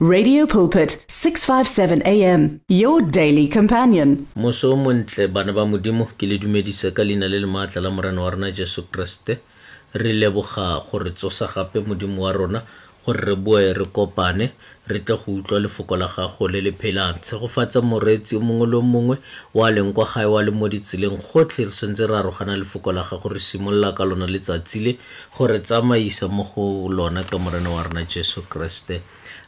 Radio Pulpit 657 AM your daily companion. Moso montle bana ba modimo ke le dumedisa ka leina le le maatla la morena wa rona Jesu Kriste. Re leboga gore tsosa gape modimo wa rona gore re boe re kopane re tle go utlwa lefoko la gago le le phelang tshegofatsa moreetsi o mongwe le mongwe wa leng kwa gae wa le mo ditseleng gotlhe re sentse re arogana lefoko la gago re simolola ka lona letsatsi le go re tsamaisa mo go lona ka morena wa rona jesu kriste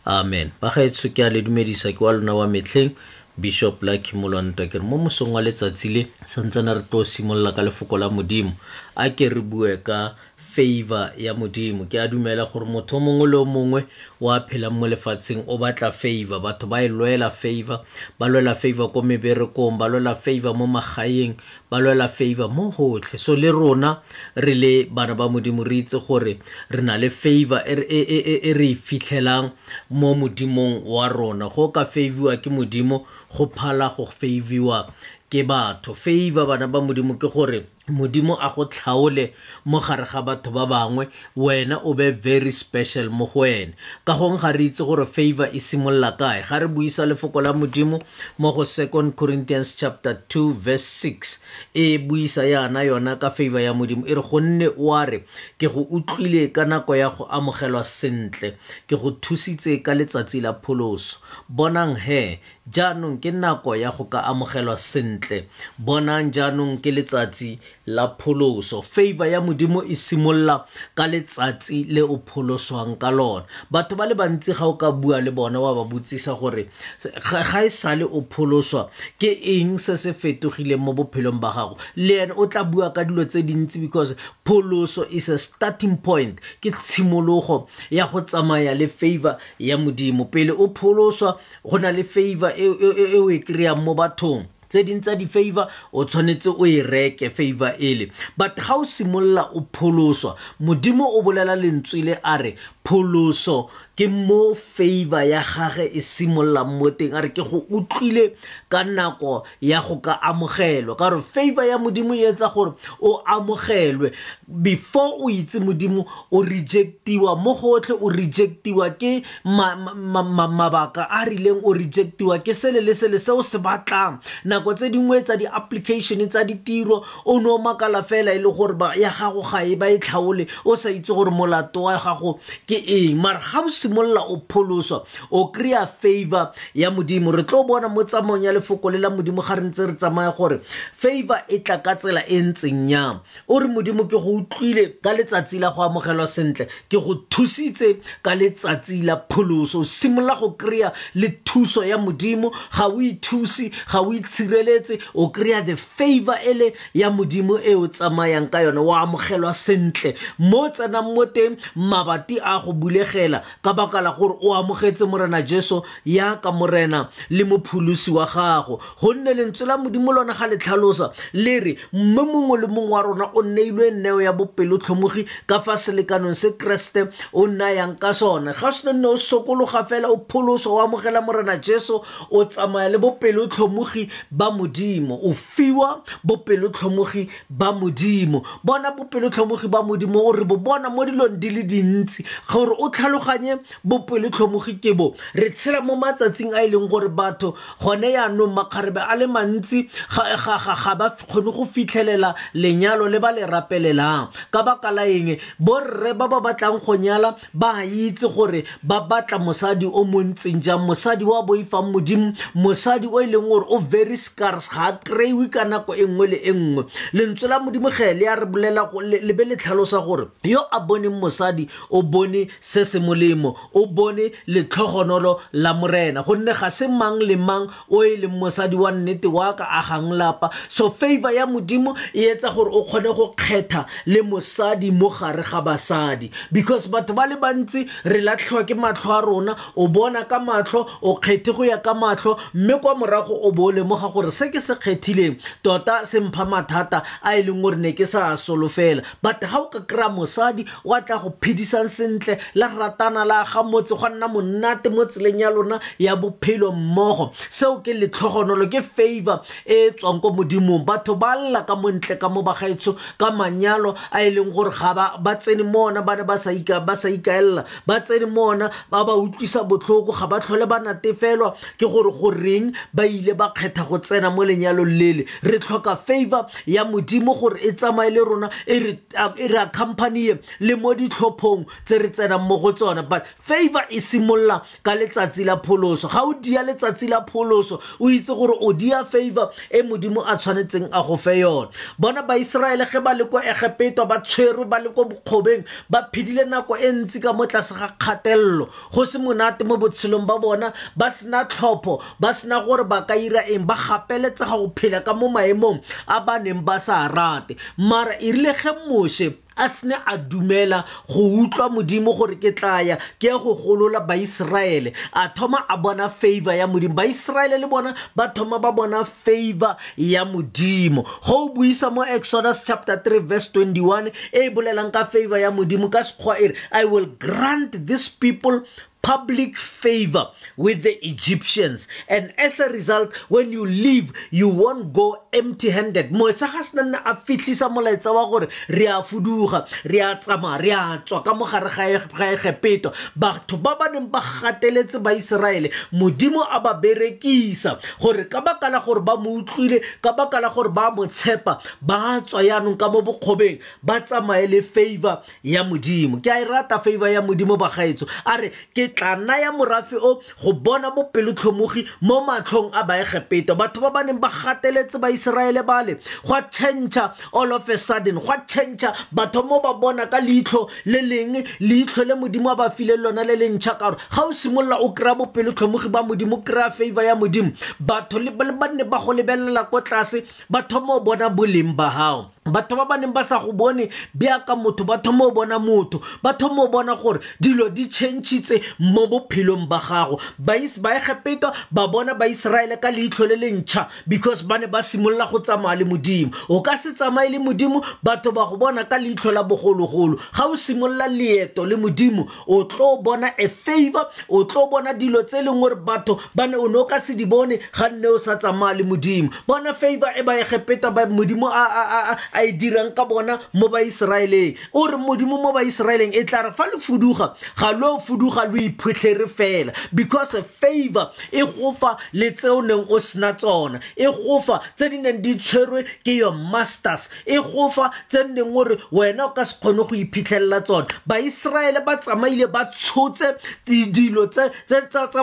amen ba gaetsho ke a le dumedisa ke wa lona wa metlheng bishop lucky molwanto ke re mo mosong wa letsatsi le santsana re tlo simolola ka lefoko la modimo a ke re bue ka favor ya modimo ke a dumela gore motho mongwe le o mongwe wa phelang mo lefatsheng o batla favor batho ba e lwela favor ba lwela favor ko meberekong ba lwela favor mo magaeng ba lwela favor mo gotlhe so le rona re le bana ba modimo re itse gore re na le favor e, e, e, e re e fitlhelang mo modimong wa rona go ka faviwa ke modimo go phala go faviwa ke batho favor bana ba modimo ke gore modimo a go tlhaole mo gare ga batho ba bangwe wena o be very special mo go ene ka gong ga re itse gore favor e simolola kae ga re buisa lefoko la modimo mo go second corinthians chapter 2 verse 6 e buisa yana yona ka favor ya modimo e re gonne o a re ke go utlwile ka nako ya go amogelwa sentle ke go thusitse ka letsatsi la pholoso bonang he jaanong ke nako ya go ka amogelwa sentle bonang jaanong ke letsatsi la pholoso favor ya modimo e simolola ka letsatsi le o pholoswang ka lona batho ba le bantsi ga o ka bua le bona wa ba botsisa gore ga e sale o pholoswa ke eng se se fetogileng mo bophelong ba gago le ene o tla bua ka dilo tse dintsi because pholoso is a starting point ke tshimologo ya go tsamaya le favor ya modimo pele o pholoswa go na le favor e, e, e, e o e kry-ang mo bathong tse ding tsa di-favor o tshwanetse o e reke favor ele but ga o simolola o pholoswa modimo o bolela lentswe le a re pholoso ke mo favor ya gage e simololang mo teng a re ke go utlwile ka nako ya go ka amogelwa ka gore favor ya modimo e etsa gore o amogelwe before o itse modimo o rejectiwa mo gotlhe o rejectiwa ke mabaka a rileng o rejectiwa ke sele le sele se o se batlang nako tse dingwe tsa di-application tsa ditiro o ne o makala fela e le gore ya gago ga e ba e tlhaole o sa itse gore molato wa gago ke eng mara ga o simolola o pholoswa o kry-a favor ya modimo re tlo bona mo tsamayong ya lefoko le la modimo ga re ntse re tsamaya gore favor e tla ka tsela e ntseng yang o re modimo ke go utlwile ka letsatsi la go amogelwa sentle ke go thusitse ka letsatsi la pholoso o simolola go kry-a le thuso ya modimo ga o ithusi ga o itshireletse o kry-a the favor ele ya modimo e o tsamayang ka yone o amogelwa sentle mo tsenang mo teng mabati a go bulegela ka baka la gore o amogetse morena jesu yaka morena le mopholosi wa gago gonne lentswe la modimo lona ga le tlhalosa le re mme mongwe le mongwe wa rona o neilwe neo ya bopelotlhomogi ka fa selekanong se keresete o nayang ka sone ga se nne o sokologa fela o pholoso o amogela morena jesu o tsamaya le bopelotlhomogi ba modimo o fiwa bopelotlhomogi ba modimo bona bopelotlhomogi ba modimo o re bo bona mo dilong di le dintsi gore o tlhaloganye bopelotlhomogi ke bo re tshela mo matsatsing a e leng gore batho gone yaanong makgarebe a le mantsi ga ba kgone go fitlhelela lenyalo le ba le rapelelang ka baka la eng borre ba ba batlang go nyala ba a itse gore ba batla mosadi o mo ntseng jang mosadi wa boifang modimo mosadi o e leng gore o very scars ga a kry-we ka nako e nngwe le e nngwe lentswe la modimo ge le ya re bolela le be le tlhalosa gore yo a boneng mosadi o bone se se molemo o bone letlhogonolo la morena gonne ga se mang le mang o e leng mosadi wa nnete wa ka agang lapa so favor ya modimo e etsa gore o kgone go kgetha le mosadi mo gare ga basadi because batho ba le bantsi re latlhiwa ke matlho a rona o bona ka matlho o kgethe go ya ka matlho mme kwa morago o bo o lemoga gore se ke se kgethileng tota se mpha mathata a e leng gore ne ke sa solofela but ga o ka kry-a mosadi wa tla go phedisang sentle la ratana la ga motse go nna monate mo tseleng ya lona ya bophelo mmogo seo ke letlhogonolo ke favor e e tswang ko modimong batho ba lla ka montle ka mo bagaetsho ka manyalo a e leng gore ga ba tsene mo ona ba ne ba sa ikaelela ba tsene mo ona ba ba utlwisa botlhoko ga ba tlhole ba natefelwa ke gore go reng ba ile ba kgetha go tsena mo lenyalong lele re tlhoka favor ya modimo gore e tsamaye le rona e re e re a company e le mo ditlhophong tse re tsenang mo go tsona but favor e simolola ka letsatsi la pholoso ga o dia letsatsi la pholoso o itse gore o dia favor e modimo a tshwanetseng a go fe yone bona baiseraele ge ba le ko egepeto ba tshwerwe ba le ko bokgobeng ba phedile nako e ntsi ka mo tlase ga kgatelelo go se monate mo botshelong ba bona ba sena tlhopho ba sena gore ba ka ira eng ba gapeletsega go phela ka mo maemong a ba neng ba sa rate mara e rile ge moshe a sene a dumela go utlwa modimo gore ke tlaya ke ya go golola baiseraele a thoma a bona favor ya modimo baiseraele le bona ba thoma ba bona favor ya modimo go o buisa mo exodus chapter 3 verse 21 e e bolelang ka favor ya modimo ka sekgwa e re i will grant these people public favor with the Egyptians. And as a result, when you leave, you won't go empty handed. Moetsa ga sena nna a fitlhisa molaetsa wa gore re a fuduga, re a tsamaya, re a tswa ka mogare ga e, Egepeto. Batho ba ba neng ba gateletse Baiseraele, Modimo a ba berekisa gore ka baka la gore ba mo utlwile ka baka la gore ba mo tshepa ba tswa yaanong ka mo bokgobeng ba tsamaye le favor ya modimo ke a e rata favor ya modimo bagaetso a re ke tla naya morafe o go bona bopelotlhomogi mo matlhong a baegepeto batho ba ba neng ba gateletse baiseraele bale gwa change all of a sudden gwa change batho mo ba bona ka leitlho le leng leitlho le modimo a ba fileng lona le le ntšha karo ga o simolola o kry-a bopelotlhomogi ba modimo o kry-a favor ya modimo batho ba nne ba go lebelela ko tlase ba thoma o bona boleng ba gago batho ba ba neng ba sa go bone bjaka motho ba thoma o bona motho ba thoma o bona gore dilo di changitse mo bophelong ba gago ba egepeta ba bona baiseraele ka leitlho le le ntšha because ba ne ba simolola go tsamaya le modimo o ka se tsamaye le modimo batho ba go bona ka leitlho la bogologolo ga o simolola leeto le modimo o tlo bona a favor o tlo bona dilo tse e leng gore batho ba ne o ne o ka se di bone ga nne o sa tsamaya le modimo bona favor e ba egepeta ba modimo a e dirang ka bona mo baiseraeleng o re modimo mo baiseraeleng e tla re fa le fuduga ga lo fuduga lo iphutlhere fela because favor e gofa le tse o neng o sena tsona e gofa tse di neng di tshwerwe ke your masters e gofa tse neng o re wena o ka se kgone go iphitlhelela tsona baiseraele ba tsamaile ba tshotse dilo tsa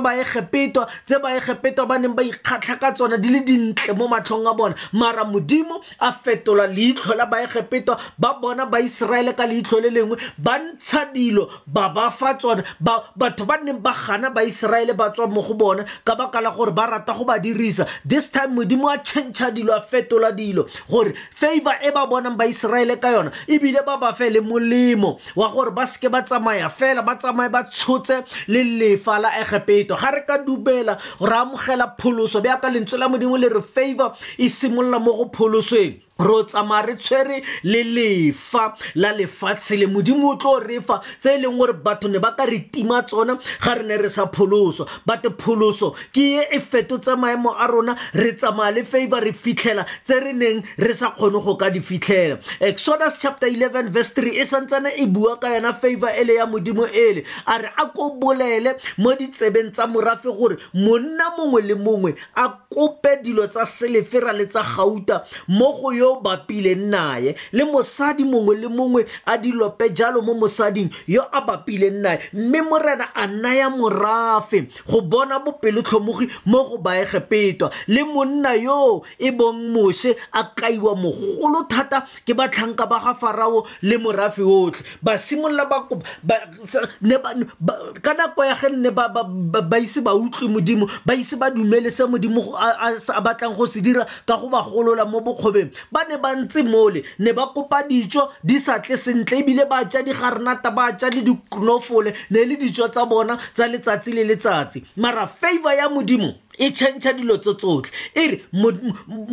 baegepetwa tse baegepetwa ba neng ba ikgatlha ka tsona di le dintle mo matlhong a bona mara modimo a fetola leitlho la baegepetwa ba bona baiseraele ka leitlho le lengwe ba ntsha dilo ba ba fa tsone batho ba neng ba gana baiseraele ba tswa mo go bona ka baka la gore ba rata go ba dirisa this time modimo a change dilo a fetola dilo gore favor e ba bonang baiseraele ka yona ebile ba ba fe le molemo wa gore ba seke ba tsamaya fela ba tsamaye ba tshotse le lefa la egepetwa ga re ka dumela re amogela pholoso bjaka lentswe la modimo le re favor e simolola mo go pholosweng ro tsamaya re tshwere le lefa la lefatshe le modimo o tlo re fa tse e leng gore batho ne ba ka re tima tsona ga re ne re sa pholoso but pholoso ke ye e fetotse maemo a rona re tsamaya le favor re fitlhela tse re neng re sa kgone go ka di fitlhela exodus chapter 11 verse 3 e santsane e bua ka yona favor ele ya modimo ele a re a ko bolele mo ditsebeng tsa morafe gore monna mongwe le mongwe a kope dilo tsa selefera le tsa gauta mo go yo o bapileng naye le mosadi mongwe le mongwe a di lope jalo mo mosading yo a bapileng naye mme morena a naya morafe go bona bopelotlhomogi mo go baegepetwa le monna yoo e bong mose a kaiwa mogolo thata ke batlhanka ba ga farao le morafe otlhe ba simolola ba ne ba ka nako ya ge nne ba ba ise ba utlwe modimo ba ise ba dumele se modimo a batlang go se dira ka go ba golola mo bokgobeng ba ne ba ntse mole ne ba kopa dijo di sa tle sentle ebile ba ja digarnata ba ja le dikonofole ne le dijo tsa bona tsa letsatsi le letsatsi mara favor ya modimo e change dilo tso tsotlhe e re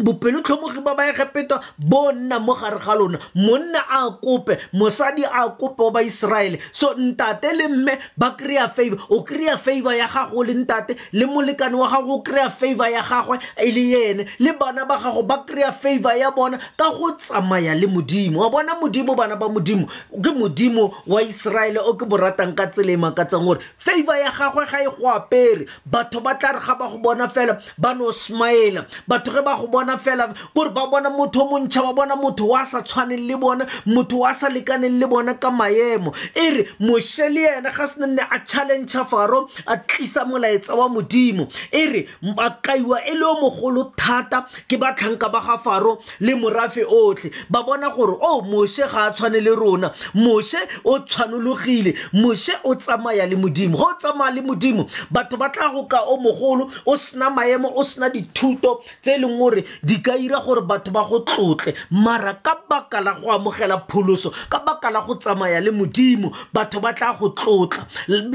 bopelotlhomogi ba ba egepetwa bo nna mo gare ga lona monna a kope mosadi a kope wa baiseraele so ntate le mme ba kry-a favor o kry-a favor ya gago le ntate le molekane wa gago o kry-a favor ya gagwe e le ene le bana ba gago ba kry-a favor ya bona ka go tsamaya le modimo wa bona modimo bana ba modimo ke modimo wa iseraele o ke bo ratang ka tsela e makatsang gore favor ya gagwe ga e go apere batho ba tla re ga ba go bona fela ba no smile batho ge ba go bona fela kore ba bona motho o montšha ba bona motho wa sa tshwaneng le bona motho wa sa lekaneng le bona ka maemo e re moshe le ene ga se ne a challenge faro a tlisa molaetsa wa modimo e re bakaiwa e le o mogolo thata ke batlhanka ba ga faro le morafe otlhe ba bona gore o oh, moshe ga a tshwane le rona moshe o tshwanologile moshe o tsamaya le modimo go tsamaya le modimo batho ba tla go ka o mogolo o sena maemo o sena dithuto tse e leng gore di ka ira gore batho ba go tlotle mara ka baka la go amogela pholoso ka baka la go tsamaya le modimo batho ba tla go tlotla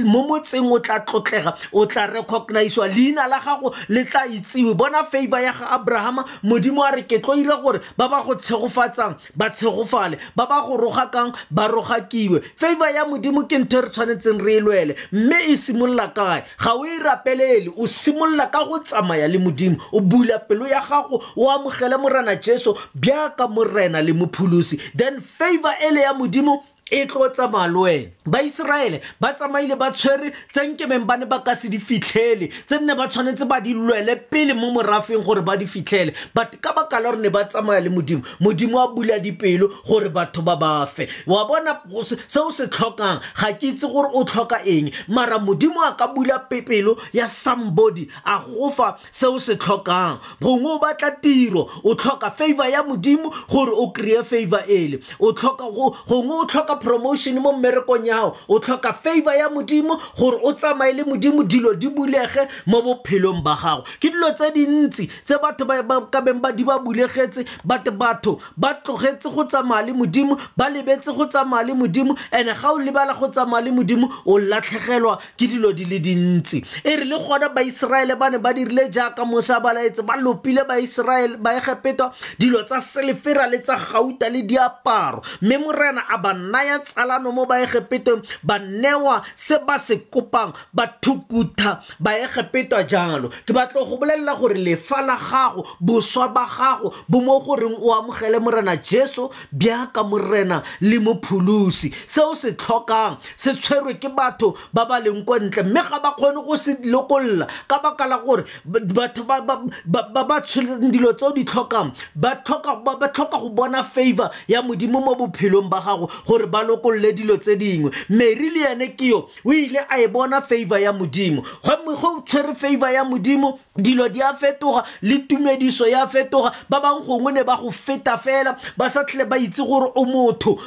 mo motseng o tla tlotlega o tla recognizwa leina la gago le tla itsiwe bona favor ya ga abrahama modimo a re ke tlo ira gore ba ba go tshegofatsang ba tshegofale ba ba go rogakang ba rogakiwe favor ya modimo ke ntho e re tshwanetseng re e lwele mme e simolola kae ga o e rapelele o simolola ka go tsamaya le modimo o bula pelo ya gago o amogele morena jesu bjaka morena le mopholosi then favor ele ya modimo e tlo tsamaya le wena baiseraele ba tsamaile ba tshwere tsenkemeng ba ne ba ka se di fitlhele tse nne ba tshwanetse ba di lwele pele mo morafeng gore ba di fitlhele but ka baka la gore ne ba tsamaya le modimo modimo a bula dipelo gore batho ba bafe wa bona se o se tlhokang ga ke itse gore o tlhoka eng mara modimo a ka bula pepelo ya somebody a gofa se o se tlhokang gongwe o batla tiro o tlhoka favor ya modimo gore o kry-e favor ele o tlhoka gongwe o tlhoka promotion mo mmerekong ya gago o tlhoka favor ya modimo gore o tsamaye le modimo dilo di bulege mo bophelong ba gago ke dilo tse dintsi tse batho ba ka beng ba di ba bulegetse but batho ba tlogetse go tsamaya le modimo ba lebetse go tsamaya le modimo and ga o lebala go tsamaya le modimo o latlhegelwa ke dilo di le dintsi e re le gona baiseraele ba ne ba dirile jaaka mose a balaetse ba lopile baiseraele ba egepeta dilo tsa selefera le tsa gauta le diaparo mme morena a ba naya tsalano mo baegepetong ba newa se ba se kopang ba thukutha baegepeta jalo ke batlo go bolelela gore lefa la gago boswa ba gago bo mo goreng o amogele morena jesu bjaka morena le mopholosi se o se tlhokang se tshwerwe ke batho ba ba leng kwa ntle mme ga ba kgone go se lokolla ka baka la gore batho ba ba tsholeng dilo tseo di tlhokang ba tlhoka go bona favor ya modimo mo bophelong ba gago gore ba lokolole dilo tse dingwe mary le ene ke yo o ile a e bona favor ya modimo go tshwere favor ya modimo dilo di a fetoga le tumediso ya fetoga ba bang gongwe ne ba go feta fela ba sa tlhele ba itse gore o motho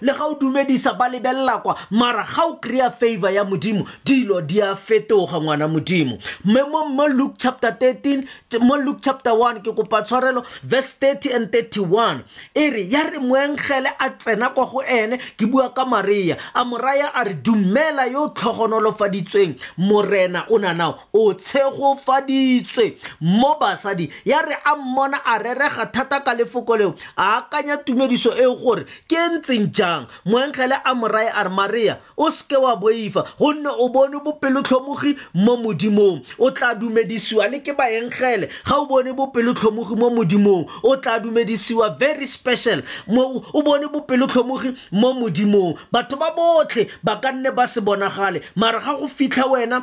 le ga o dumedisa ba lebelela kwa mara ga o kry-a favor ya modimo dilo di a fetoga ngwana modimo mme mo mo luke chapter 13 mo luke chapter 1 ke kopa tshwarelo verse 30 and 31 e re ya re moengele a tsena kwa go ene ke bua ka maria a moraya a re dumela yo tlhogonolofaditsweng morena o nanao o tshegofaditswe mo basadi ya re a mmona a rerega thata ka lefoko leo a akanya tumediso e gore ke e ntseng jang moengele a morae a re maria o seke wa boifa gonne o bone bopelotlhomogi mo modimong o tla dumedisiwa le ke baengele ga o bone bopelotlhomogi mo modimong o tla dumedisiwa very special o bone bopelotlhomogi mo modimong batho ba botlhe ba ka nne ba se bonagale mara ga go fitlha wena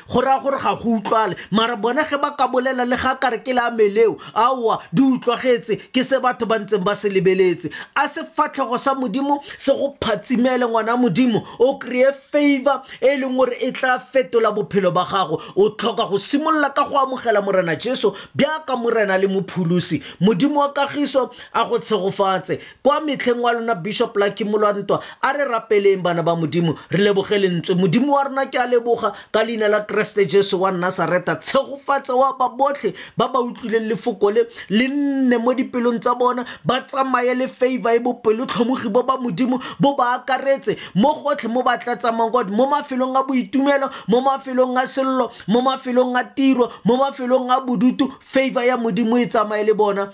go raya gore ga go utlwale mara bone ge ba ka bolela le ga kare ke le ameleo aowa di utlwagetse ke se batho ba ntseng ba se lebeletse a se fatlhego sa modimo se go phatsimele ngwana modimo o kry-e favor e leng gore e tla fetola bophelo ba gago o tlhoka go simolola ka go amogela morena jesu bjaka morena le mopholosi modimo wa kagiso a go tshegofatse kwa metlheng wa lona bishop lucky molwantwa a re rapeleng bana ba modimo re leboge lentswe modimo wa rona ke a leboga ka leina la keresete jesu wa nasareta tshegofatse wa ba botlhe ba ba utlwileng lefoko le le nne mo dipelong tsa bona ba tsamaye le favor e bopelotlhomogi bo ba modimo bo ba akaretse mo gotlhe mo ba tla tsamayng kwa mo mafelong a boitumelo mo mafelong a sello mo mafelong a tiro mo mafelong a bodutu favor ya modimo e tsamaye le bona